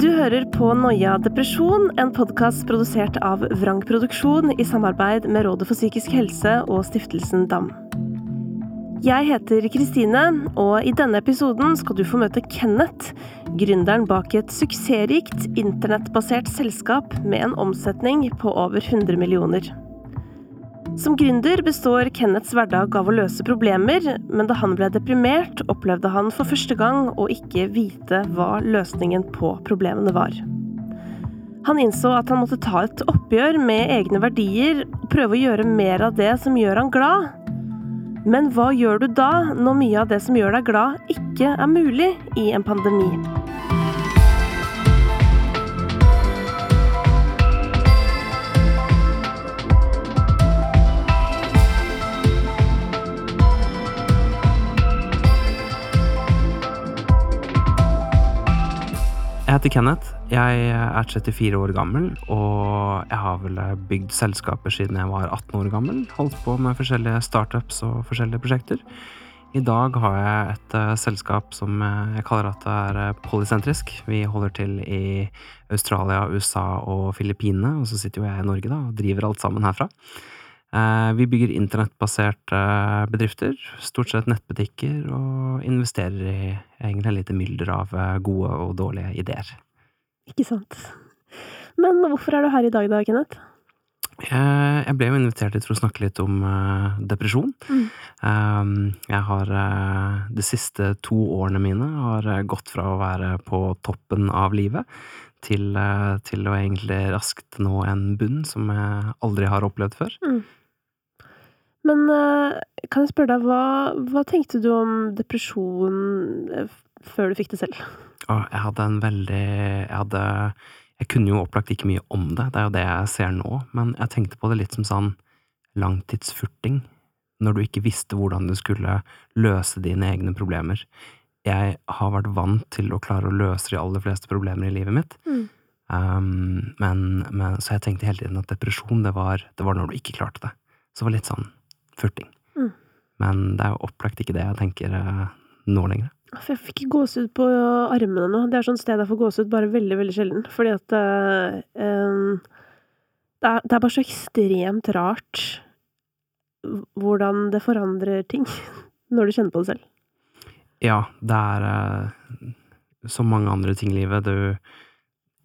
Du hører på Noia depresjon, en podkast produsert av Vrang Produksjon i samarbeid med Rådet for psykisk helse og Stiftelsen DAM. Jeg heter Kristine, og i denne episoden skal du få møte Kenneth, gründeren bak et suksessrikt internettbasert selskap med en omsetning på over 100 millioner. Som gründer består Kenneths hverdag av å løse problemer, men da han ble deprimert, opplevde han for første gang å ikke vite hva løsningen på problemene var. Han innså at han måtte ta et oppgjør med egne verdier og prøve å gjøre mer av det som gjør han glad. Men hva gjør du da, når mye av det som gjør deg glad, ikke er mulig i en pandemi? Jeg heter Kenneth. Jeg er 34 år gammel, og jeg har vel bygd selskaper siden jeg var 18 år gammel. Holdt på med forskjellige startups og forskjellige prosjekter. I dag har jeg et uh, selskap som uh, jeg kaller at det er uh, polysentrisk. Vi holder til i Australia, USA og Filippinene, og så sitter jo jeg i Norge da, og driver alt sammen herfra. Vi bygger internettbaserte bedrifter, stort sett nettbutikker, og investerer i egentlig lite mylder av gode og dårlige ideer. Ikke sant. Men hvorfor er du her i dag da, Kenneth? Jeg ble jo invitert til å snakke litt om depresjon. Mm. Jeg har De siste to årene mine har gått fra å være på toppen av livet til, til å egentlig raskt nå en bunn som jeg aldri har opplevd før. Mm. Men eh, kan jeg spørre deg, hva, hva tenkte du om depresjon eh, før du fikk det selv? jeg hadde en veldig Jeg hadde Jeg kunne jo opplagt ikke mye om det, det er jo det jeg ser nå, men jeg tenkte på det litt som sånn langtidsfurting. Når du ikke visste hvordan du skulle løse dine egne problemer. Jeg har vært vant til å klare å løse de aller fleste problemer i livet mitt. Mm. Um, men, men, så jeg tenkte hele tiden at depresjon, det var, det var når du ikke klarte det. Så det var litt sånn furting. Mm. Men det er jo opplagt ikke det jeg tenker uh, nå lenger. For jeg fikk gåsehud på armene nå. Det er sånn sted jeg får gåsehud bare veldig, veldig sjelden. Fordi at um, det, er, det, er, bare så ekstremt rart hvordan det forandrer ting når du kjenner på det selv. Ja, det er så mange andre ting i livet. Du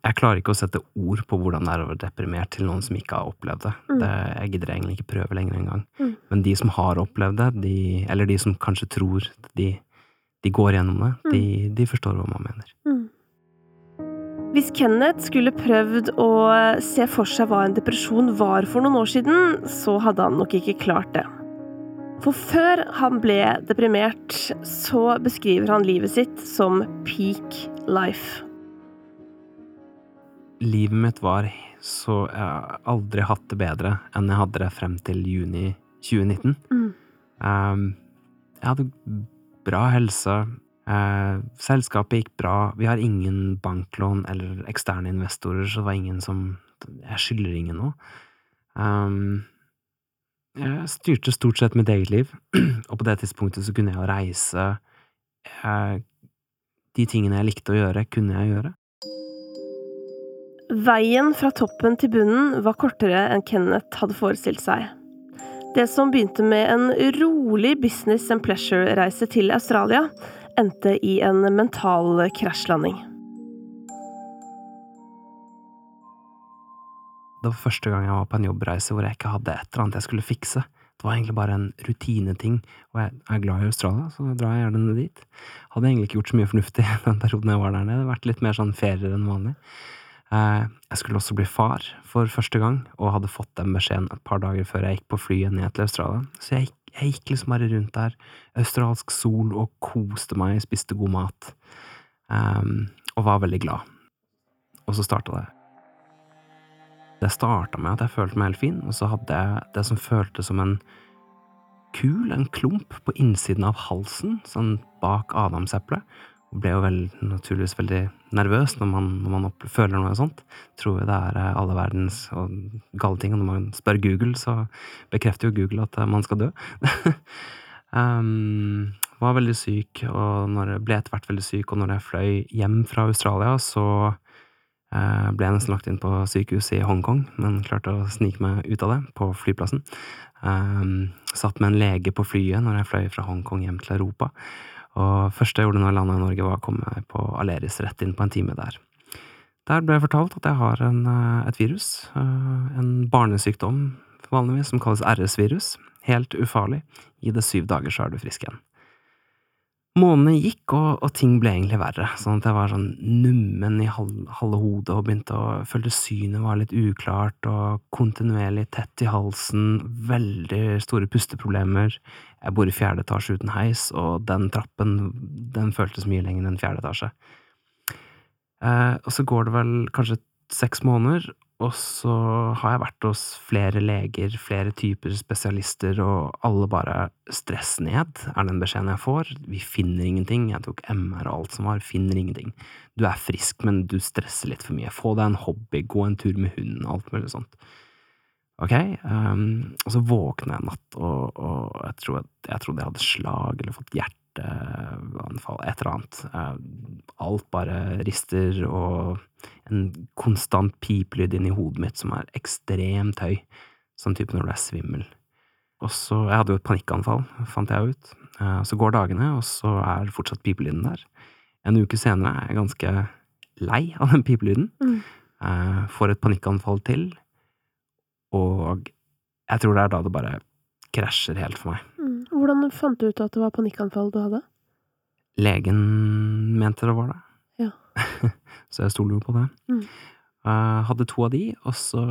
jeg klarer ikke å sette ord på hvordan det er å være deprimert til noen som ikke har opplevd det. Mm. det jeg gidder egentlig ikke prøve lenger engang. Mm. Men de som har opplevd det, de, eller de som kanskje tror de, de går gjennom det, mm. de, de, forstår hva man mener. Mm. Hvis Kenneth skulle prøvd å se for seg hva en depresjon var for noen år siden, så hadde han nok ikke klart det. For før han ble deprimert, så beskriver han livet sitt som peak life livet mitt var så Jeg har aldri hatt det bedre enn jeg hadde det frem til juni 2019. Mm. Um, jeg hadde bra helse. Uh, selskapet gikk bra. Vi har ingen banklån eller eksterne investorer, så det var ingen som Jeg skylder ingen noe. Um, jeg styrte stort sett mitt eget liv, og på det tidspunktet så kunne jeg jo reise. Jeg, de tingene jeg likte å gjøre, kunne jeg gjøre. Veien fra toppen til bunnen var kortere enn Kenneth hadde forestilt seg. Det som begynte med en rolig business and pleasure-reise til Australia, endte i en mental krasjlanding. Det var første gang jeg var på en jobbreise hvor jeg ikke hadde et eller annet jeg skulle fikse. Det var egentlig bare en rutineting, og jeg er glad i Australia, så drar jeg gjerne ned dit. Hadde egentlig ikke gjort så mye fornuftig den perioden jeg var der nede, vært litt mer sånn ferier enn vanlig. Eh, jeg skulle også bli far for første gang, og hadde fått den beskjeden et par dager før jeg gikk på flyet ned til Australia. Så jeg, jeg gikk liksom bare rundt der, australsk sol, og koste meg, spiste god mat, um, og var veldig glad. Og så starta det. Det starta med at jeg følte meg helt fin, og så hadde jeg det som føltes som en kul, en klump, på innsiden av halsen, sånn bak adamseplet, ble jo vel, naturligvis veldig nervøs når man, når man opp, føler noe sånt. Tror jo det er eh, alle verdens og gale ting. Og når man spør Google, så bekrefter jo Google at eh, man skal dø. um, var veldig syk, og når jeg ble etter hvert veldig syk, og når jeg fløy hjem fra Australia, så uh, ble jeg nesten lagt inn på sykehus i Hongkong, men klarte å snike meg ut av det på flyplassen. Um, satt med en lege på flyet når jeg fløy fra Hongkong hjem til Europa. Og første jeg gjorde når jeg landa i Norge, var å komme på Aleris rett inn på en time der. Der ble jeg fortalt at jeg har en, et virus, en barnesykdom vanligvis, som kalles RS-virus. Helt ufarlig. I det syv dager, så er du frisk igjen. Månedene gikk, og, og, ting ble egentlig verre, sånn at jeg var sånn nummen i halve, hodet og begynte å følte synet var litt uklart og kontinuerlig tett i halsen, veldig store pusteproblemer. Jeg bor i fjerde etasje uten heis, og den trappen, den føltes mye lenger enn fjerde etasje. Eh, og så går det vel kanskje seks måneder, og så har jeg vært hos flere leger, flere typer spesialister, og alle bare stress ned, er den beskjeden jeg får. Vi finner ingenting. Jeg tok MR og alt som var, finner ingenting. Du er frisk, men du stresser litt for mye. Få deg en hobby, gå en tur med hunden, alt mulig sånt. Ok, um, og så våkna jeg en natt, og, og jeg, trodde, jeg trodde jeg hadde slag eller fått hjerteanfall, et eller annet. Uh, alt bare rister, og en konstant piplyd inni hodet mitt som er ekstremt høy, sånn type når du er svimmel. Og så, Jeg hadde jo et panikkanfall, fant jeg ut. Eh, så går dagene, og så er fortsatt pipelyden der. En uke senere er jeg ganske lei av den pipelyden. Mm. Eh, får et panikkanfall til, og jeg tror det er da det bare krasjer helt for meg. Mm. Hvordan fant du ut at det var panikkanfall du hadde? Legen mente det var det. Ja. så jeg stoler jo på det. Mm. Jeg hadde to av de, og så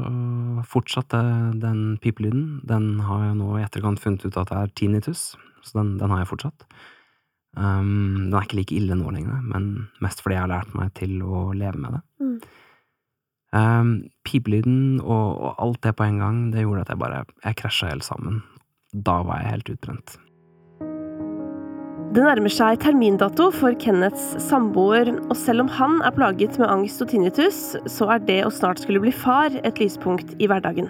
fortsatte den pipelyden. Den har jeg nå i etterkant funnet ut at det er tinnitus, så den, den har jeg fortsatt. Um, den er ikke like ille nå lenger, men mest fordi jeg har lært meg til å leve med det. Mm. Um, pipelyden og, og, alt det på en gang, det gjorde at jeg bare Jeg krasja helt sammen. Da var jeg helt utbrent. Det nærmer seg termindato for Kenneths samboer, og selv om han er plaget med angst og tinnitus, så er det å snart skulle bli far et lyspunkt i hverdagen.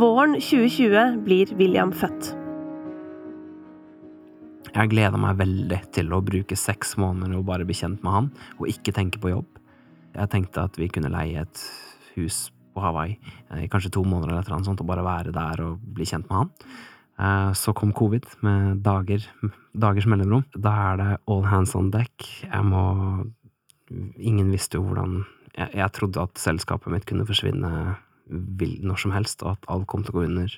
Våren 2020 blir William født. Jeg gleda meg veldig til å bruke seks måneder og bare bli kjent med han, og ikke tenke på jobb. Jeg tenkte at vi kunne leie et hus på Hawaii i kanskje to måneder eller noe sånt, og bare være der og bli kjent med han. Eh, så kom covid med dager, dagers mellomrom. Da er det all hands on deck. Jeg må Ingen visste jo hvordan jeg, jeg, trodde at selskapet mitt kunne forsvinne når som helst, og at alt kom til å gå under.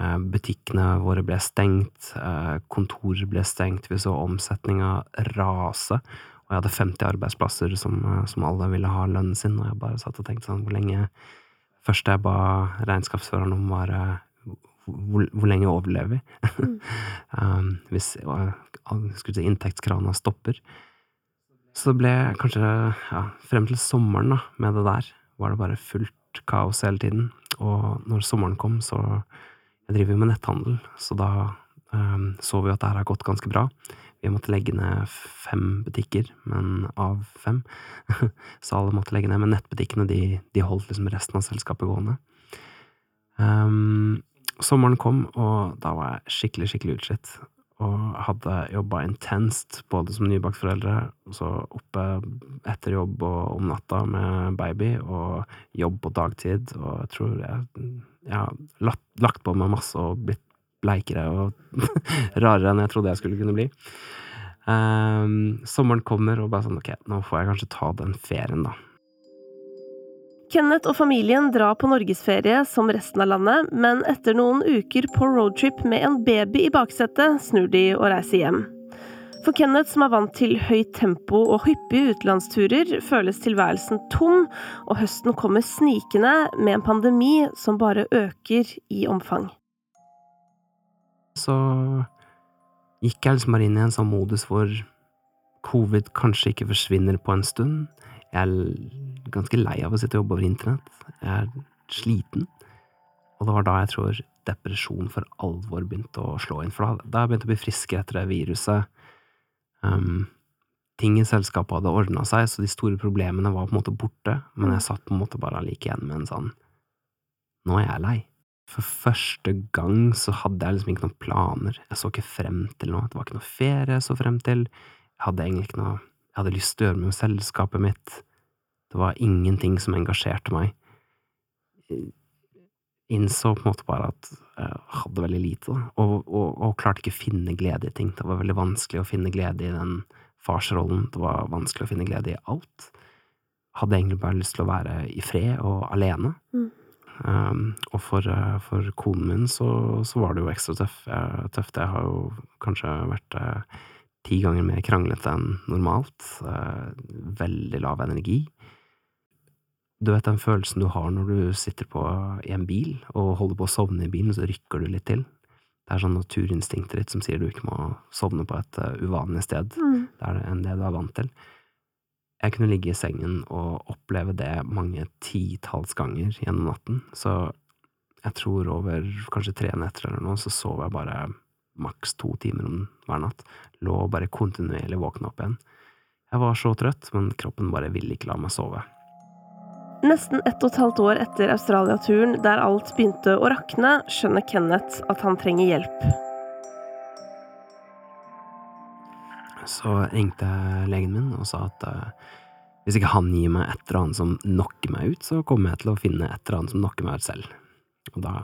Eh, butikkene våre ble stengt, eh, kontorer ble stengt, vi så omsetninga rase. Og jeg hadde 50 arbeidsplasser som, som alle ville ha lønnen sin, og jeg bare satt og tenkte sånn hvor lenge Først jeg ba regnskapsføreren om bare hvor, hvor, lenge overlever vi? Mm. um, hvis si, inntektskrana stopper. Så det ble kanskje ja, frem til sommeren da, med det der, var det bare fullt kaos hele tiden. Og når sommeren kom, så Jeg driver jo med netthandel, så da um, så vi at det her har gått ganske bra. Vi måtte legge ned fem butikker, men av fem. så alle måtte legge ned. Men nettbutikkene de, de holdt liksom resten av selskapet gående. Um, Sommeren kom, og da var jeg skikkelig, skikkelig utslitt. Og hadde jobba intenst, både som nybakt foreldre, og så oppe etter jobb og om natta med baby, og jobb på dagtid, og jeg tror jeg, jeg har lagt, lagt på meg masse og blitt bleikere og rarere enn jeg trodde jeg skulle kunne bli. Um, sommeren kommer, og bare sånn ok, nå får jeg kanskje ta den ferien, da. Kenneth og familien drar på norgesferie som resten av landet, men etter noen uker på roadtrip med en baby i baksetet, snur de og reiser hjem. For Kenneth, som er vant til høyt tempo og hyppige utenlandsturer, føles tilværelsen tom, og høsten kommer snikende med en pandemi som bare øker i omfang. Så gikk jeg liksom bare inn i en sånn modus hvor covid kanskje ikke forsvinner på en stund. Jeg er ganske lei av å sitte og jobbe over internett. Jeg er sliten. Og det var da jeg tror depresjon for alvor begynte å slå inn. For da, da jeg begynte å bli friskere etter det viruset. Um, ting i selskapet hadde ordna seg, så de store problemene var på en måte borte. Men jeg satt på en måte bare like igjen med en sånn Nå er jeg lei. For første gang så hadde jeg liksom ikke noen planer. Jeg så ikke frem til noe. Det var ikke noe ferie jeg så frem til. Jeg hadde egentlig ikke noe Jeg hadde lyst til å gjøre med selskapet mitt. Det var ingenting som engasjerte meg. Jeg innså på en måte bare at jeg hadde veldig lite, og, og, og klarte ikke å finne glede i ting. Det var veldig vanskelig å finne glede i den farsrollen. Det var vanskelig å finne glede i alt. Hadde egentlig bare lyst til å være i fred og alene. Mm. Um, og for, uh, for konen min så, så var det jo ekstra tøff, tøft. Jeg har jo kanskje vært uh, ti ganger mer kranglete enn normalt. Uh, veldig lav energi. Du vet den følelsen du har når du sitter på i en bil og holder på å sovne i bilen, så rykker du litt til. Det er sånn naturinstinktet ditt som sier du ikke må sovne på et uh, uvanlig sted Mm. der enn det du er vant til. Jeg kunne ligge i sengen og oppleve det mange titalls ganger gjennom natten, så jeg tror over kanskje tre netter eller noe, så sov jeg bare maks to timer om hver natt. Lå bare kontinuerlig våkna opp igjen. Jeg var så trøtt, men kroppen bare ville ikke la meg sove. Nesten ett og et halvt år etter Australia-turen, der alt begynte å rakne, skjønner Kenneth at han trenger hjelp. Så ringte jeg legen min og sa at uh, hvis ikke han gir meg et eller annet som knocker meg ut, så kommer jeg til å finne et eller annet som knocker meg ut selv. Og da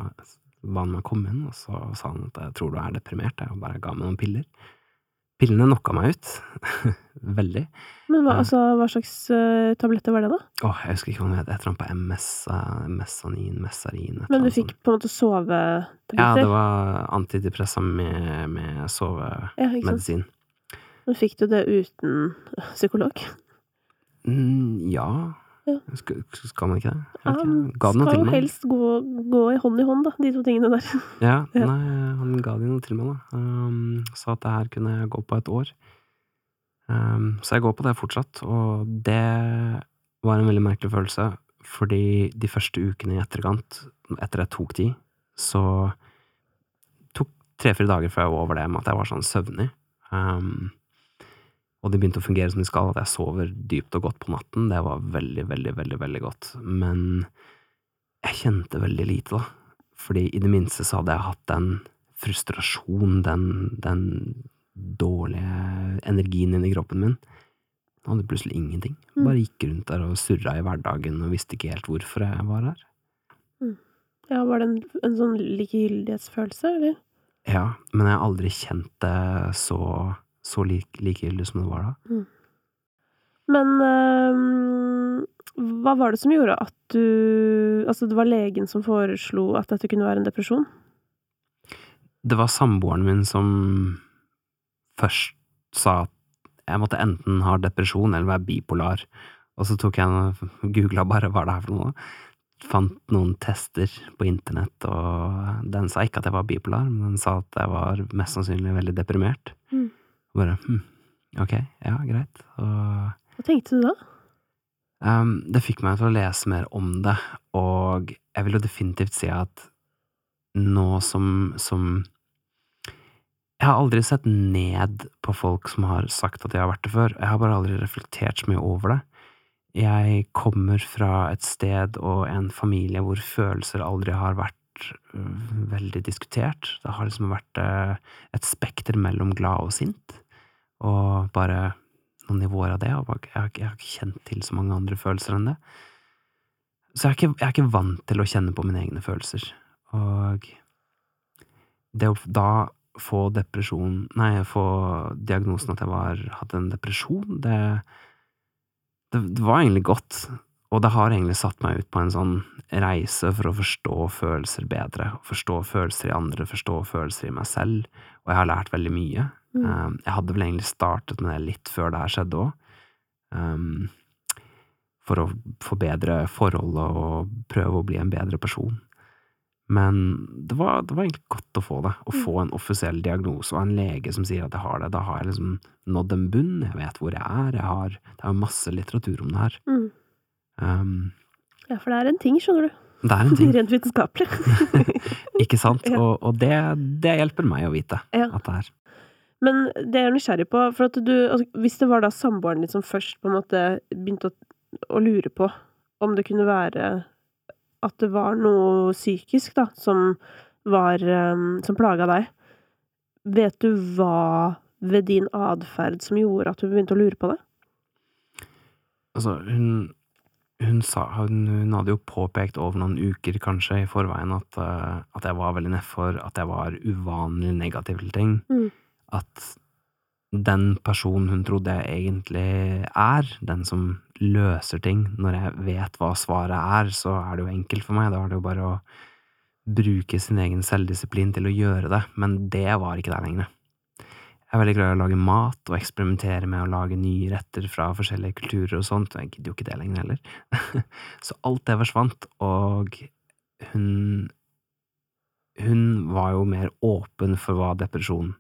ba han meg komme inn, og så sa han at jeg tror du er deprimert, jeg, bare ga meg noen piller. Pillene knocka meg ut. Veldig. Men hva, altså, hva slags uh, tabletter var det, da? Åh, jeg husker ikke hva det het, et eller annet på MS, eh, mesanin, messarin, Men du fikk sånt. på en måte sovetabletter? Ja, det var antidepressa med, med Ja, sovemedisin. Men fikk du det uten psykolog? Mm, ja. Skal, skal man ikke det? Ikke. Ga det noe skal til jo meg? helst gå, gå i hånd i hånd, da, de to tingene der. Ja, nei, han ga det noe til meg, da. Um, sa at det her kunne jeg gå på et år. Um, så jeg går på det fortsatt, og det var en veldig merkelig følelse, fordi de første ukene i etterkant, etter jeg tok de, så tok tre-fire dager før jeg var over det med at jeg var sånn søvnig. Um, og det begynte å fungere som det skal, at jeg sover dypt og godt på natten. Det var veldig, veldig, veldig, veldig godt. Men jeg kjente veldig lite, da. Fordi i det minste så hadde jeg hatt den frustrasjonen, den, den dårlige energien inni kroppen min. Jeg hadde plutselig ingenting. Mm. Bare gikk rundt der og surra i hverdagen og visste ikke helt hvorfor jeg var her. Ja, Var det en, en sånn likegyldighetsfølelse, eller? Ja, men jeg har aldri kjent det så, så lik, likegyldig som det var da. Men øh, hva var det som gjorde at du Altså, det var legen som foreslo at dette kunne være en depresjon? Det var samboeren min som først sa at jeg måtte enten ha depresjon eller være bipolar. Og så tok jeg og googla bare hva det er for noe. Fant noen tester på internett, og den sa ikke at jeg var bipolar, men den sa at jeg var mest sannsynlig veldig deprimert. Mm. Og bare hm, ok, ja, greit. Og Hva tenkte du da? Um, det fikk meg til å lese mer om det, og jeg vil jo definitivt si at nå som, som Jeg har aldri sett ned på folk som har sagt at de har vært det før, jeg har bare aldri reflektert så mye over det. Jeg kommer fra et sted og en familie hvor følelser aldri har vært veldig diskutert. Det har liksom vært øh, et spekter mellom glad og sint, og bare noen nivåer av det, og jeg har ikke kjent til så mange andre følelser enn det. Så jeg er, ikke, jeg er ikke vant til å kjenne på mine egne følelser. Og det å da få depresjon Nei, få diagnosen at jeg var, hadde en depresjon, det, det, det var egentlig godt. Og det har egentlig satt meg ut på en sånn reise for å forstå følelser bedre. Forstå følelser i andre, forstå følelser i meg selv. Og jeg har lært veldig mye. Mm. Um, jeg hadde vel egentlig startet med det litt før det her skjedde òg. Um, for å forbedre forholdet og prøve å bli en bedre person. Men det var, det var egentlig godt å få det. Å Mm. få en offisiell diagnose og en lege som sier at jeg har det. Da har jeg liksom nådd en bunn. Jeg vet hvor jeg er. Jeg har, det er jo masse litteratur om det her. Mm. Um, Ja, for det er en ting, skjønner du. det er en ting, Rent vitenskapelig. ikke sant? Ja. Og, og det, det hjelper meg å vite Ja. at det er. Men det er jeg nysgjerrig på, for at du altså, Hvis det var da samboeren din som først på en måte begynte å, å lure på om det kunne være at det var noe psykisk, da, som var um, Som plaga deg. Vet du hva ved din atferd som gjorde at hun begynte å lure på det? Altså, hun hun, sa, hun, hun, hadde jo påpekt over noen uker, kanskje, i forveien at, uh, at jeg var veldig nedfor, at jeg var uvanlig negativ til ting. Mm. At den personen hun trodde jeg egentlig er, den som løser ting, når jeg vet hva svaret er, så er det jo enkelt for meg. Da er det jo bare å bruke sin egen selvdisiplin til å gjøre det, men det var ikke der lenger. Jeg er veldig glad i å lage mat og eksperimentere med å lage nye retter fra forskjellige kulturer og sånt, og jeg gidder jo ikke det lenger heller. Så alt det forsvant, og hun Hun var jo mer åpen for hva depresjon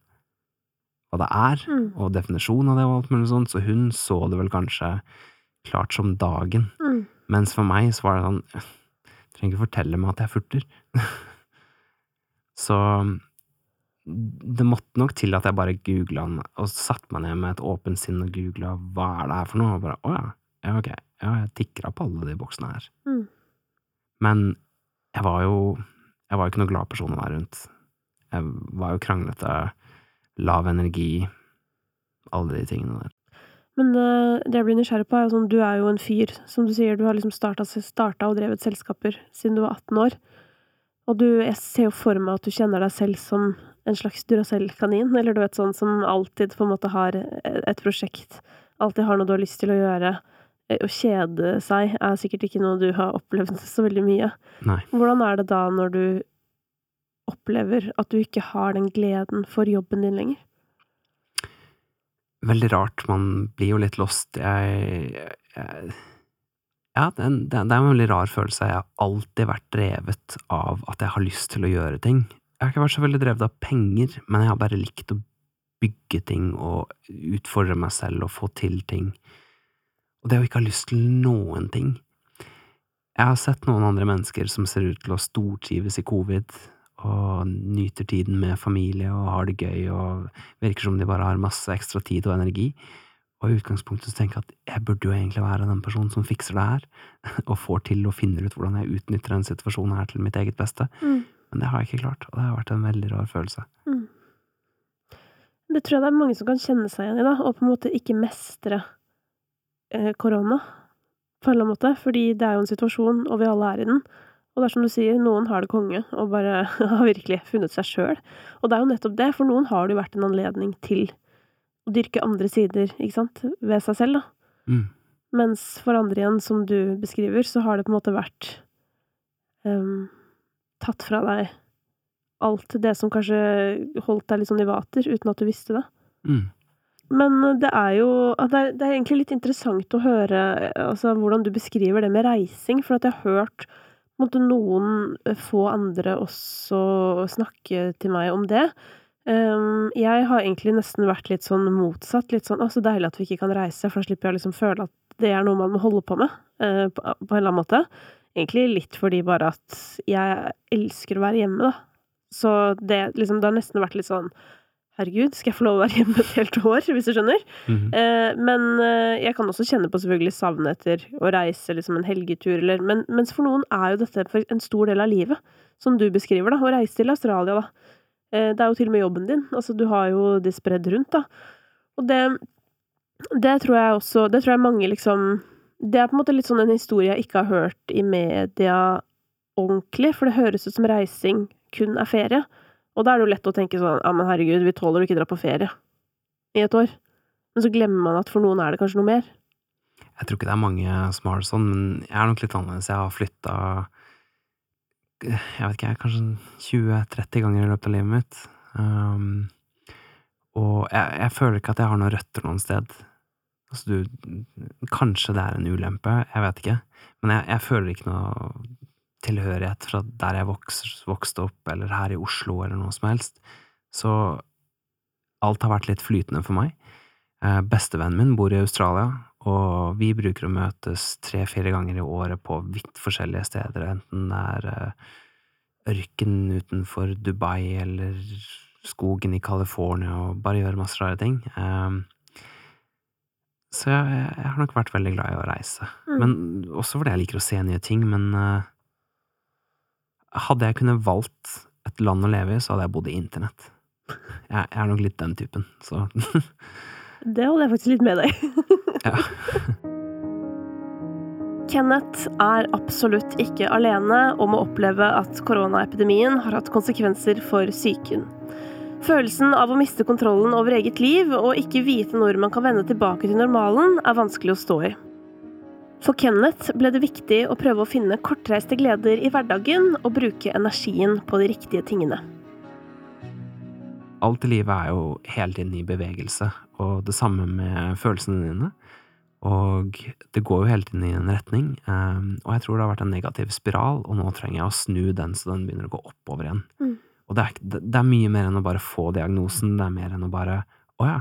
hva det er, mm. og definisjonen av det og alt mulig sånt, så hun så det vel kanskje klart som dagen. Mm. Mens for meg så var det sånn jeg trenger ikke fortelle meg at jeg furter. så det måtte nok til at jeg bare googla den, og satte meg ned med et åpent sinn og googla hva er det her for noe, og bare å ja, ja ok, ja, jeg tikra på alle de boksene her. Mm. Men jeg var jo jeg var jo ikke noe glad person å være rundt. Jeg var jo kranglete, lav energi, alle de tingene der. Men uh, det jeg blir nysgjerrig på, er jo sånn, du er jo en fyr, som du sier, du har liksom starta og drevet selskaper siden du var 18 år. Og du, jeg ser jo for meg at du kjenner deg selv som en slags Duracell-kanin, eller du vet sånn som alltid på en måte har et prosjekt, alltid har noe du har lyst til å gjøre. Eh, å kjede seg er sikkert ikke noe du har opplevd så veldig mye. Nei. Hvordan er det da når du opplever at du ikke har den gleden for jobben din lenger? Veldig rart. Man blir jo litt lost. Jeg, jeg ja, det, det, er en veldig rar følelse. Jeg har alltid vært drevet av at jeg har lyst til å gjøre ting. Jeg har ikke vært så veldig drevet av penger, men jeg har bare likt å bygge ting og utfordre meg selv og få til ting. Og det å ikke ha lyst til noen ting. Jeg har sett noen andre mennesker som ser ut til å stortrives i covid, og nyter tiden med familie og har det gøy og virker som de bare har masse ekstra tid og energi. Og i utgangspunktet så tenker jeg at jeg burde jo egentlig være den personen som fikser det her, og får til og finner ut hvordan jeg utnytter denne situasjonen her til mitt eget beste. Mm. Men det har jeg ikke klart, og det har vært en veldig rar følelse. Mm. Det tror jeg det er mange som kan kjenne seg igjen i, da, og på en måte ikke mestre eh, korona på en eller annen måte, fordi det er jo en situasjon, og vi alle er i den. Og det er som du sier, noen har det konge, og bare har virkelig funnet seg sjøl. Og det er jo nettopp det, for noen har det jo vært en anledning til å dyrke andre sider, ikke sant, ved seg selv, da. Mm. Mens for andre igjen, som du beskriver, så har det på en måte vært um, tatt fra deg alt det som kanskje holdt deg litt sånn i vater, uten at du visste det. Mm. Men det er jo det er, det er, egentlig litt interessant å høre altså, hvordan du beskriver det med reising, for at jeg har hørt måtte noen få andre også snakke til meg om det. Um, jeg har egentlig nesten vært litt sånn motsatt. Litt sånn 'Å, så deilig at vi ikke kan reise', for da slipper jeg å liksom føle at det er noe man må holde på med, uh, på, på, en eller annen måte. Egentlig litt fordi bare at jeg elsker å være hjemme, da. Så det liksom Det har nesten vært litt sånn Herregud, skal jeg få lov å være hjemme et helt år, hvis du skjønner? Mm -hmm. eh, men eh, jeg kan også kjenne på selvfølgelig savnet etter å reise liksom en helgetur, eller men, Mens for noen er jo dette en stor del av livet, som du beskriver, da. Å reise til Australia, da. Eh, det er jo til og med jobben din. Altså, du har jo det spredd rundt, da. Og det Det tror jeg også Det tror jeg mange liksom det er på en måte litt sånn en historie jeg ikke har hørt i media ordentlig, for det høres ut som reising kun er ferie. Og da er det jo lett å tenke sånn ja, men herregud, vi tåler å ikke dra på ferie i et år. Men så glemmer man at for noen er det kanskje noe mer. Jeg tror ikke det er mange som har det sånn, men jeg er nok litt annerledes. Jeg har flytta jeg vet ikke, kanskje 20-30 ganger i løpet av livet mitt. Um, og jeg, jeg, føler ikke at jeg har noen røtter noen sted. Altså, du Kanskje det er en ulempe, jeg vet ikke. Men jeg, jeg føler ikke noe tilhørighet fra der jeg vokste, vokste opp, eller her i Oslo, eller noe som helst. Så alt har vært litt flytende for meg. Eh, bestevennen min bor i Australia, og vi bruker å møtes tre–fire ganger i året på vidt forskjellige steder, enten det er eh, ørken utenfor Dubai eller skogen i California, og bare gjøre masse rare ting. Eh, så jeg, jeg, har nok vært veldig glad i å reise. Mm. Men også fordi jeg liker å se nye ting. Men uh, Hadde jeg kunnet valgt et land å leve i, så hadde jeg bodd i internett. Jeg, jeg er nok litt den typen, så Det holder jeg faktisk litt med deg ja. Kenneth er absolutt ikke alene om å oppleve at koronaepidemien har hatt konsekvenser for psyken. Følelsen av å miste kontrollen over eget liv og ikke vite når man kan vende tilbake til normalen, er vanskelig å stå i. For Kenneth ble det viktig å prøve å finne kortreiste gleder i hverdagen og bruke energien på de riktige tingene. Alt i livet er jo hele tiden i bevegelse, og det samme med følelsene dine. Og det går jo hele tiden i en retning, um, og jeg tror det har vært en negativ spiral, og nå trenger jeg å snu den så den begynner å gå oppover igjen. Mm. Og det er, det er, mye mer enn å bare få diagnosen, det er mer enn å bare å ja,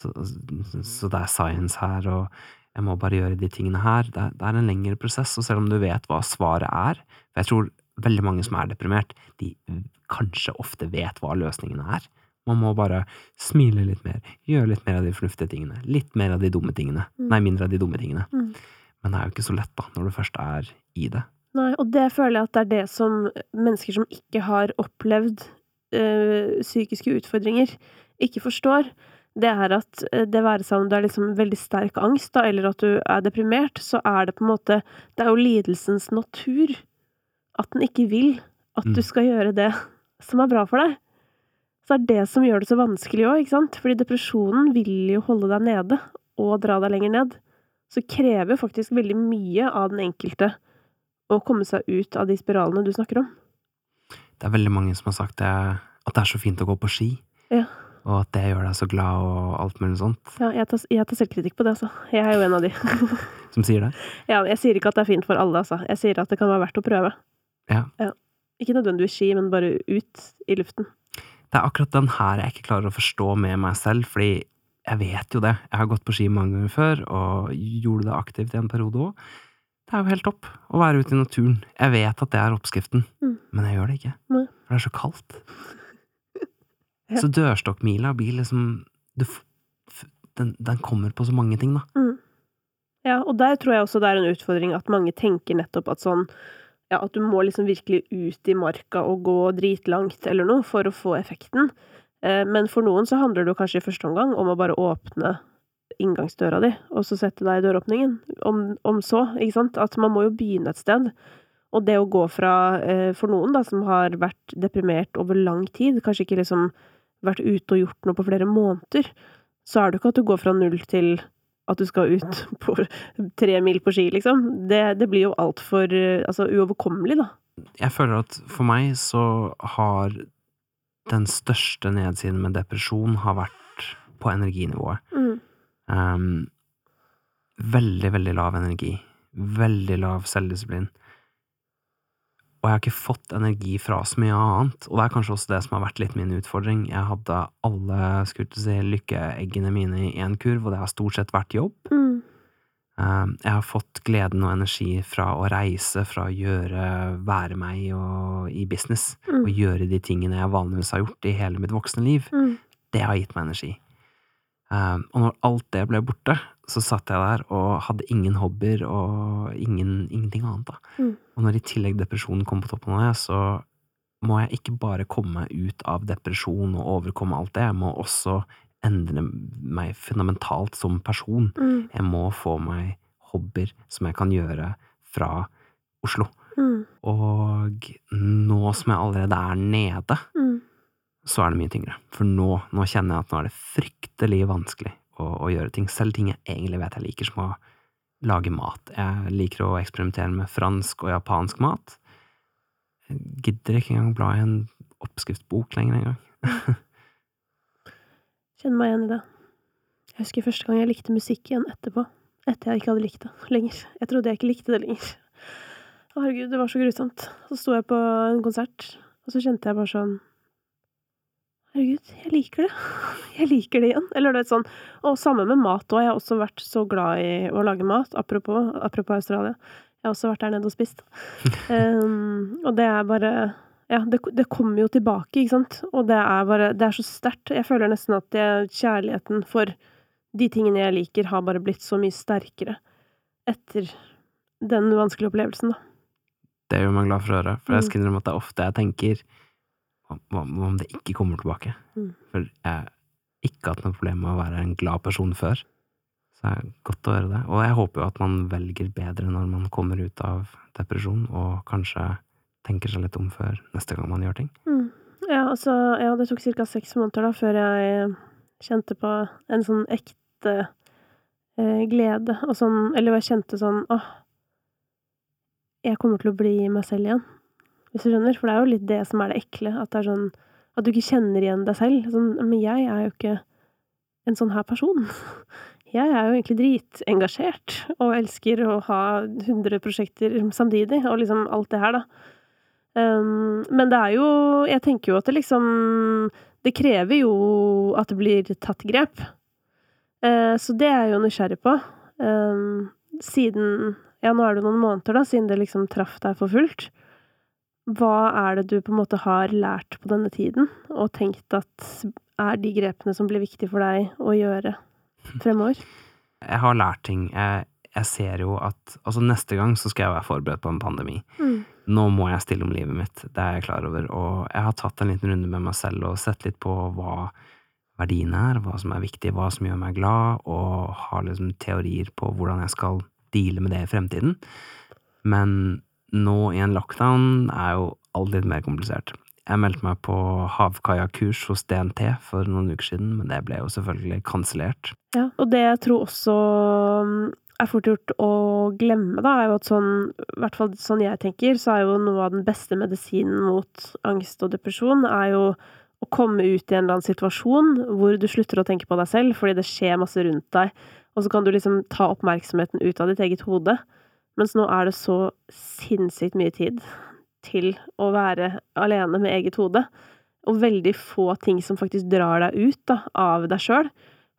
så, så, det er science her, og jeg må bare gjøre de tingene her. Det det er en lengre prosess, og selv om du vet hva svaret er, for jeg tror veldig mange som er deprimert, de kanskje ofte vet hva løsningene er, man må bare smile litt mer, gjøre litt mer av de fornuftige tingene, litt mer av de dumme tingene. Mm. Nei, mindre av de dumme tingene. Mm. Men det er jo ikke så lett, da, når du først er i det. Nei, og det føler jeg at det er det som mennesker som ikke har opplevd øh, psykiske utfordringer, ikke forstår. Det er at eh, det være seg om du er liksom veldig sterk angst, da, eller at du er deprimert, så er det på en måte Det er jo lidelsens natur at den ikke vil at mm. du skal gjøre det som er bra for deg. Så det er det som gjør det så vanskelig òg, ikke sant? Fordi depresjonen vil jo holde deg nede og dra deg lenger ned. Så krever faktisk veldig mye av den enkelte å komme seg ut av de spiralene du snakker om. Det er veldig mange som har sagt det, at det er så fint å gå på ski. Ja. Og at det gjør deg så glad og alt mulig sånt. Ja, jeg tar, jeg tar selvkritikk på det, altså. Jeg er jo en av de. som sier det? Ja, jeg sier ikke at det er fint for alle, altså. Jeg sier at det kan være verdt å prøve. Ja. ja. Ikke nødvendigvis ski, men bare ut i luften. Det er akkurat den her jeg ikke klarer å forstå med meg selv, fordi jeg vet jo det. Jeg har gått på ski mange ganger før, og gjorde det aktivt i en periode òg. Det er jo helt topp å være ute i naturen. Jeg vet at det er oppskriften, mm. men jeg gjør det ikke. Nei. For det er så kaldt. ja. Så dørstokkmila blir liksom du, den, den, kommer på så mange ting, da. Mm. Ja, og der tror jeg også det er en utfordring at mange tenker nettopp at sånn ja, at du må liksom virkelig ut i marka og gå dritlangt eller noe for å få effekten. Eh, men for noen så handler det jo kanskje i første omgang om å bare åpne inngangsdøra di, og så sette deg i døråpningen. Om, om, så, ikke sant. At man må jo begynne et sted. Og det å gå fra, eh, for noen da, som har vært deprimert over lang tid, kanskje ikke liksom vært ute og gjort noe på flere måneder, så er det ikke at du går fra null til at du skal ut på tre mil på ski, liksom. Det, det blir jo altfor altså, uoverkommelig, da. Jeg føler at for meg så har den største nedsiden med depresjon har vært på energinivået. Mm. Um, veldig, veldig lav energi. Veldig lav selvdisiplin og jeg har ikke fått energi fra så mye annet, og det er kanskje også det som har vært litt min utfordring. Jeg hadde alle skulle si, lykkeeggene mine i én kurv, og det har stort sett vært jobb. Mm. Um, jeg har fått gleden og energi fra å reise, fra å gjøre, være meg og, i business, mm. og gjøre de tingene jeg vanligvis har gjort i hele mitt voksne liv. Mm. Det har gitt meg energi. Um, og når alt det ble borte, så satt jeg der og hadde ingen hobbyer og ingen, ingenting annet. da. Mm. Og når i tillegg depresjonen kom på toppen av det, så må jeg ikke bare komme ut av depresjon og overkomme alt det, jeg må også endre meg fundamentalt som person. Mm. Jeg må få meg hobbyer som jeg kan gjøre fra Oslo. Mm. Og nå som jeg allerede er nede, mm så er det mye tyngre. For nå, nå, kjenner jeg at nå er det fryktelig vanskelig å, å, gjøre ting. Selv ting jeg egentlig vet jeg liker, som å lage mat. Jeg liker å eksperimentere med fransk og japansk mat. Jeg gidder ikke engang bla i en oppskriftsbok lenger engang. Kjenner meg igjen i det. Jeg husker første gang jeg likte musikk igjen etterpå. Etter jeg ikke hadde likt det lenger. Jeg trodde jeg ikke likte det lenger. Herregud, det var så grusomt. Så sto jeg på en konsert, og så kjente jeg bare sånn Herregud, jeg liker det. Jeg liker det igjen. Eller det er sånn Og samme med mat òg. Jeg har også vært så glad i å lage mat. Apropos, apropos Australia. Jeg har også vært der nede og spist. Um, og det er bare Ja, det, det, kommer jo tilbake, ikke sant? Og det er bare Det er så sterkt. Jeg føler nesten at jeg, kjærligheten for de tingene jeg liker, har bare blitt så mye sterkere etter den vanskelige opplevelsen, da. Det gjør meg glad for å høre, for jeg Mm. skal innrømme at det er ofte jeg tenker hva, om det ikke kommer tilbake? Mm. For jeg har ikke hatt noe problem med å være en glad person før. Så det er godt å høre det. Og jeg håper jo at man velger bedre når man kommer ut av depresjon, og kanskje tenker seg litt om før neste gang man gjør ting. Mm. Ja, altså, ja, det tok ca. seks måneder da, før jeg kjente på en sånn ekte eh, glede, og sånn Eller jeg kjente sånn åh, jeg kommer til å bli meg selv igjen. Hvis du skjønner? For det er jo litt det som er det ekle. At det er sånn At du ikke kjenner igjen deg selv. Sånn, men jeg er jo ikke en sånn her person. Jeg er jo egentlig dritengasjert, og elsker å ha 100 prosjekter samtidig, og liksom alt det her, da. Um, men det er jo Jeg tenker jo at det liksom Det krever jo at det blir tatt grep. Uh, så det er jeg jo nysgjerrig på. Um, siden Ja, nå er det noen måneder, da, siden det liksom traff deg for fullt. Hva er det du på en måte har lært på denne tiden, og tenkt at er de grepene som blir viktige for deg å gjøre fremover? Jeg har lært ting. Jeg, jeg ser jo at Altså, neste gang så skal jeg være forberedt på en pandemi. Mm. Nå må jeg stille om livet mitt, det er jeg klar over, og jeg har tatt en liten runde med meg selv og sett litt på hva verdiene er, hva som er viktig, hva som gjør meg glad, og har liksom teorier på hvordan jeg skal deale med det i fremtiden. Men nå i en lockdown er jo alt litt mer komplisert. Jeg meldte meg på havkajakkurs hos DNT for noen uker siden, men det ble jo selvfølgelig kansellert. Ja, og det jeg tror også mm, er fort gjort å glemme, da, er jo at sånn, i hvert fall sånn jeg tenker, så er jo noe av den beste medisinen mot angst og depresjon, er jo å komme ut i en eller annen situasjon hvor du slutter å tenke på deg selv, fordi det skjer masse rundt deg, og så kan du liksom ta oppmerksomheten ut av ditt eget hode. Mens nå er det så sinnssykt mye tid til å være alene med eget hode, og veldig få ting som faktisk drar deg ut da, av deg sjøl.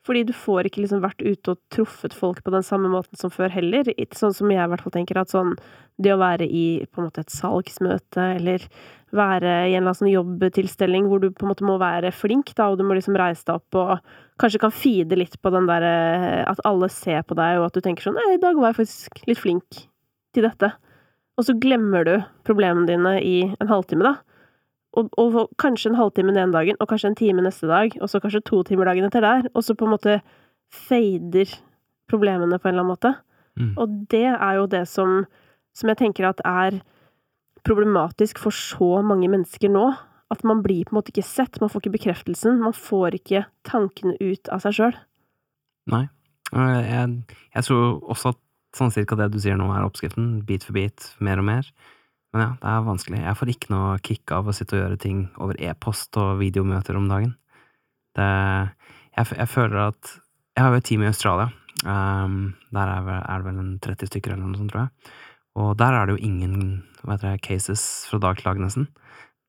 Fordi du får ikke liksom vært ute og truffet folk på den samme måten som før heller. Sånn som jeg i hvert fall tenker at sånn Det å være i på en måte et salgsmøte, eller være i en eller annen sånn jobbtilstelning hvor du på en måte må være flink, da, og du må liksom reise deg opp og kanskje kan feede litt på den derre At alle ser på deg, og at du tenker sånn Nei, i dag var jeg faktisk litt flink til dette. Og så glemmer du problemene dine i en halvtime, da. Og, og kanskje en halvtime den ene dagen, og kanskje en time neste dag, og så kanskje to timer dagen etter der, og så på en måte fader problemene på en eller annen måte. Mm. Og det er jo det som, som jeg tenker at er problematisk for så mange mennesker nå. At man blir på en måte ikke sett, man får ikke bekreftelsen, man får ikke tankene ut av seg sjøl. Nei. Jeg, jeg tror også at sånn cirka det du sier nå er oppskriften, bit for bit, mer og mer. Men ja, det er vanskelig. Jeg får ikke noe kick av å sitte og gjøre ting over e-post og videomøter om dagen. Det, jeg, jeg føler at Jeg har jo et team i Australia. Um, der er, vel- er det vel en 30 stykker eller noe sånt, tror jeg. Og der er det jo ingen det, cases fra dag nesten.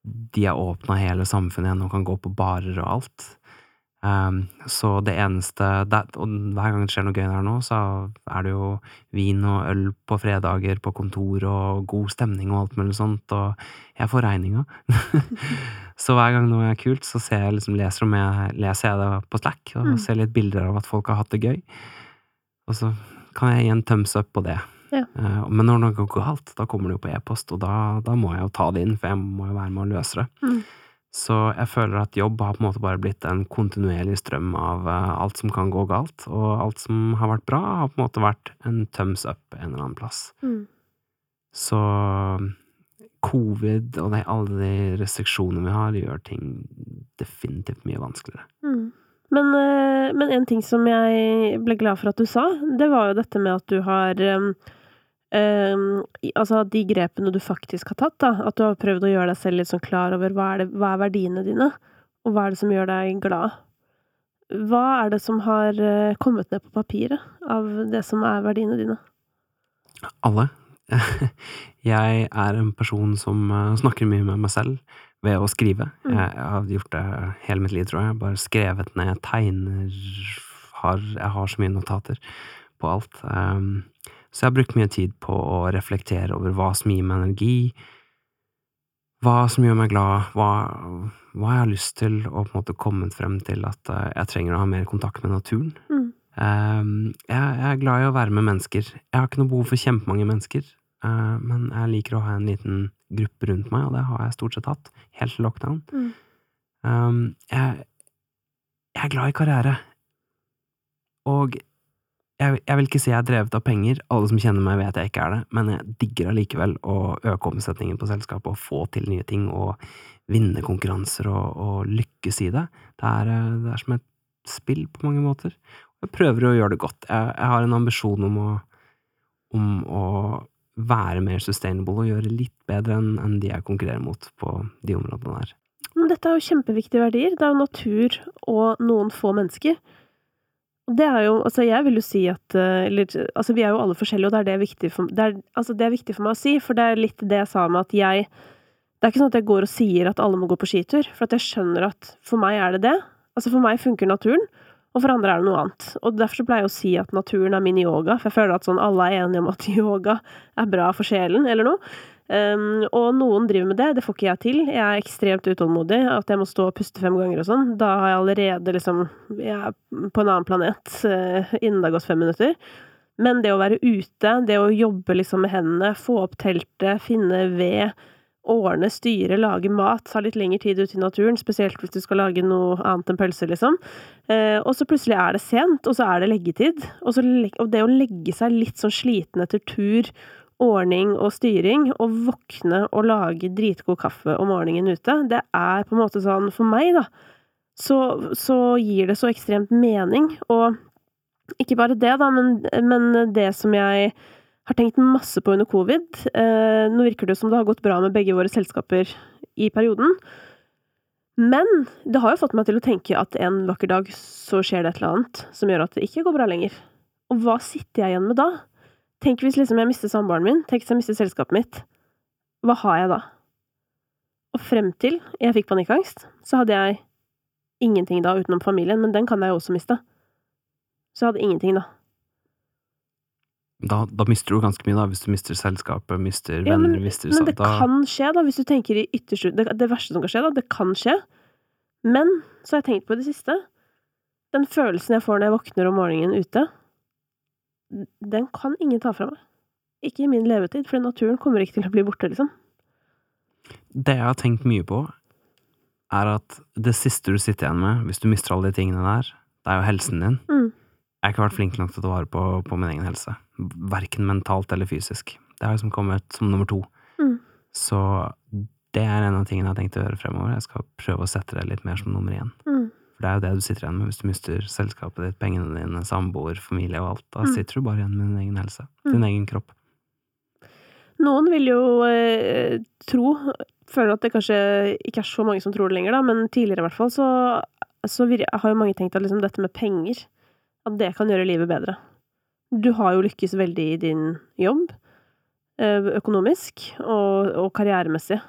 De har åpna hele samfunnet igjen og kan gå på barer og alt. Um, så det eneste det, Og hver gang det skjer noe gøy der nå, så er det jo vin og øl på fredager på kontor og god stemning og alt mulig sånt, og jeg får regninga. så hver gang noe er kult, så ser jeg liksom, leser, jeg, leser jeg det på Slack og Mm. ser litt bilder av at folk har hatt det gøy. Og så kan jeg gi en thumbs up på det. Ja. Uh, men når noe går galt, da kommer det jo på e-post, og da, da må jeg jo ta det inn, for jeg må jo være med å løse det. Mm. Så jeg føler at jobb har på en måte bare blitt en kontinuerlig strøm av eh, alt som kan gå galt, og alt som har vært bra, har på en måte vært en thumbs up en eller annen plass. Mm. Så covid og de, alle de restriksjonene vi har, gjør ting definitivt mye vanskeligere. Mm. Men, eh, men en ting som jeg ble glad for at du sa, det var jo dette med at du har um, Altså de grepene du faktisk har tatt, da. At du har prøvd å gjøre deg selv litt sånn klar over hva er, det, hva er verdiene dine, og hva er det som gjør deg glad. Hva er det som har eh, kommet ned på papiret av det som er verdiene dine? Alle. Jeg er en person som eh, snakker mye med meg selv ved å skrive. Mm. Jeg, jeg har gjort det hele mitt liv, tror jeg. Bare skrevet ned, tegner har, Jeg har så mye notater på alt. Um, så jeg har brukt mye tid på å reflektere over hva som gir meg energi, hva som gjør meg glad, hva, hva jeg har lyst til, og på en måte kommet frem til at eh, jeg trenger å ha mer kontakt med naturen. Mm. Um, jeg, jeg er glad i å være med mennesker. Jeg har ikke noe behov for kjempemange mennesker. eh, men jeg liker å ha en liten gruppe rundt meg, og det har jeg stort sett hatt, helt til lockdown. Mm. Um, jeg, jeg er glad i karriere, og jeg, jeg vil ikke si jeg er drevet av penger, alle som kjenner meg vet jeg ikke er det, men jeg digger allikevel å øke omsetningen på selskapet og få til nye ting og vinne konkurranser og, og lykkes i det. Det er, eh, det er som et spill på mange måter. Jeg prøver å gjøre det godt. Jeg, jeg har en ambisjon om å, om å være mer sustainable og gjøre litt bedre enn en de jeg konkurrerer mot på de områdene der. Dette er jo kjempeviktige verdier. Det er jo natur og noen få mennesker. Det er jo Altså, jeg vil jo si at eh, Eller altså, vi er jo alle forskjellige, og det er det for det er, Altså, det er viktig for meg å si, for det er litt det jeg sa med at jeg Det er ikke sånn at jeg går og sier at alle må gå på skitur, for at jeg skjønner at for meg er det det. Altså, for meg funker naturen, og for andre er det noe annet. Og derfor så pleier jeg å si at naturen er min yoga, for jeg føler at sånn alle er enige om at yoga er bra for sjelen, eller noe. Um, og noen driver med det, det får ikke jeg til. Jeg er ekstremt utålmodig. At jeg må stå og puste fem ganger og sånn. Da har jeg allerede liksom Jeg er på en annen planet uh, innen det har gått fem minutter. Men det å være ute, det å jobbe liksom med hendene, få opp teltet, finne ved, ordne, styre, lage mat, ta litt lengre tid ute i naturen, spesielt hvis du skal lage noe annet enn pølser, liksom. Uh, og så plutselig er det sent, og så er det leggetid. Og, og det å legge seg litt sånn sliten etter tur ordning og styring, og våkne og lage dritgod kaffe om morgenen ute, det er på en måte sånn For meg, da, så, så gir det så ekstremt mening, og ikke bare det, da, men, men det som jeg har tenkt masse på under covid eh, Nå virker det som det har gått bra med begge våre selskaper i perioden. Men det har jo fått meg til å tenke at en vakker dag så skjer det et eller annet som gjør at det ikke går bra lenger. Og hva sitter jeg igjen med da? Tenk hvis liksom jeg mister samboeren min, tenk hvis jeg mister selskapet mitt. Hva har jeg da? Og frem til jeg fikk panikkangst, så hadde jeg ingenting da utenom familien, men den kan jeg jo også miste. Så jeg hadde ingenting da. Da, da mister du ganske mye, da, hvis du mister selskapet, mister Ja, venner, men, mister men det da, kan skje, da, hvis du tenker i ytterste det, det verste som kan skje, da, det kan skje. Men så har jeg tenkt på det siste. Den følelsen jeg får når jeg våkner om morgenen ute, den kan ingen ta fra meg. Ikke i min levetid, for naturen kommer ikke til å bli borte, liksom. Det jeg har tenkt mye på, er at det siste du sitter igjen med, hvis du mister alle de tingene der, det er jo helsen din. Mm. Jeg har ikke vært flink nok til å ta vare på, på min egen helse. Verken mentalt eller fysisk. Det har liksom kommet som nummer to. Mm. Så det er en av tingene jeg har tenkt å gjøre fremover. Jeg skal prøve å sette det litt mer som nummer én. Mm. For det er jo det du sitter igjen med hvis du mister selskapet ditt, pengene dine, samboer, familie og alt. Da Mm. sitter du bare igjen med din egen helse. Mm. Din egen kropp. Noen vil jo eh, tro Føler at det kanskje ikke er så mange som tror det lenger, da, men tidligere i hvert fall, så, så har jo mange tenkt at liksom dette med penger, at det kan gjøre livet bedre. Du har jo lykkes veldig i din jobb, eh, økonomisk og, og karrieremessig.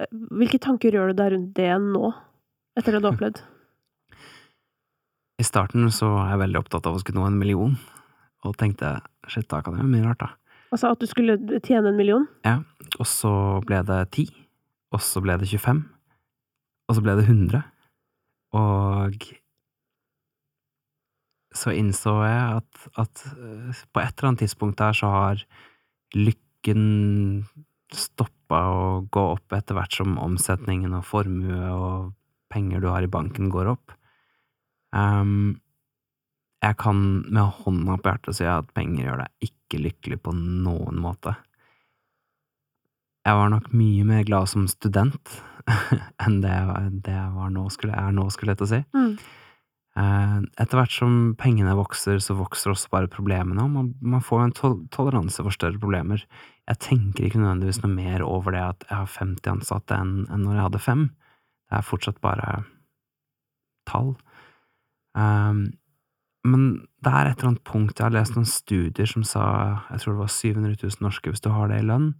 Eh, Hvilke tanker gjør du deg rundt det nå, etter det du har opplevd? I starten så var jeg veldig opptatt av å skulle nå en million, og tenkte shit, da kan jeg gjøre mye rart, da. Altså at du skulle tjene en million? Ja, og så ble det ti. og så ble det 25, og så ble det 100, og så innså jeg at, at eh, på et eller annet tidspunkt der så har lykken stoppa å gå opp etter hvert som omsetningen og formue og penger du har i banken går opp. Um, jeg kan med hånda på hjertet si at penger gjør deg ikke lykkelig på noen måte. Jeg var nok mye mer glad som student enn det jeg, det jeg var nå, skulle, er nå, skulle jeg til å si. Mm. Eh, Etter hvert som pengene vokser, så vokser også bare problemene, og man, man får en tol toleranse for større problemer. Jeg tenker ikke nødvendigvis noe mer over det at jeg har 50 ansatte enn enn når jeg hadde fem. Det er fortsatt bare tall. Um, men det er et eller annet punkt Jeg har lest noen studier som sa jeg tror det var 700 000 norske hvis du har det i lønn,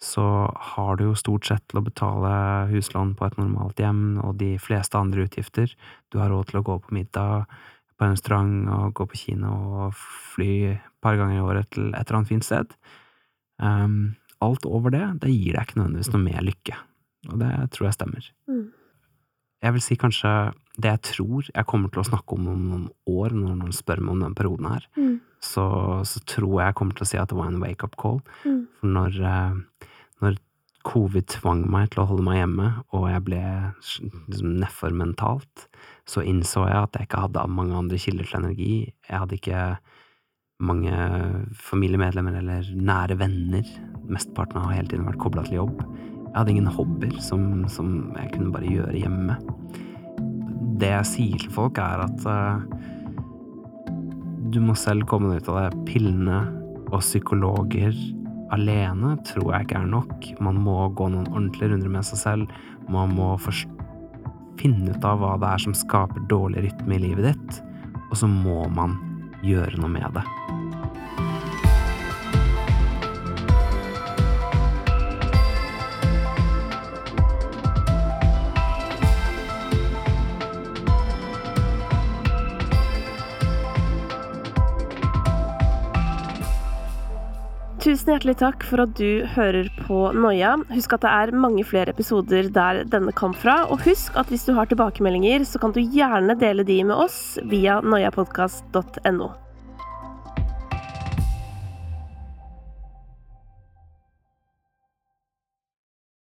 så har du jo stort sett til å betale huslån på et normalt hjem og de fleste andre utgifter. Du har råd til å gå på middag på en restaurant og gå på kino og fly et par ganger i året til et eller annet fint sted. Um, alt over det, det gir deg ikke nødvendigvis noe mer lykke. Og det tror jeg stemmer. Mm. Jeg vil si kanskje det jeg tror jeg kommer til å snakke om om noen år, når noen spør meg om den perioden her, Mm. så, så tror jeg jeg kommer til å si at det var en wake-up call. Mm. For når, eh, når covid tvang meg til å holde meg hjemme, og jeg ble liksom nedfor mentalt, så innså jeg at jeg ikke hadde mange andre kilder til energi. Jeg hadde ikke mange familiemedlemmer eller nære venner. Mesteparten har hele tiden vært kobla til jobb. Jeg hadde ingen hobbyer som, som jeg kunne bare gjøre hjemme. Det jeg sier til folk, er at uh, du må selv komme deg ut av det. Pillene og psykologer alene tror jeg ikke er nok. Man må gå noen ordentlige runder med seg selv. Man må finne ut av hva det er som skaper dårlig rytme i livet ditt, og så må man gjøre noe med det. Tusen hjertelig takk for at du hører på Noia. Husk at det er mange flere episoder der denne kom fra. Og husk at hvis du har tilbakemeldinger, så kan du gjerne dele de med oss via noiapodkast.no.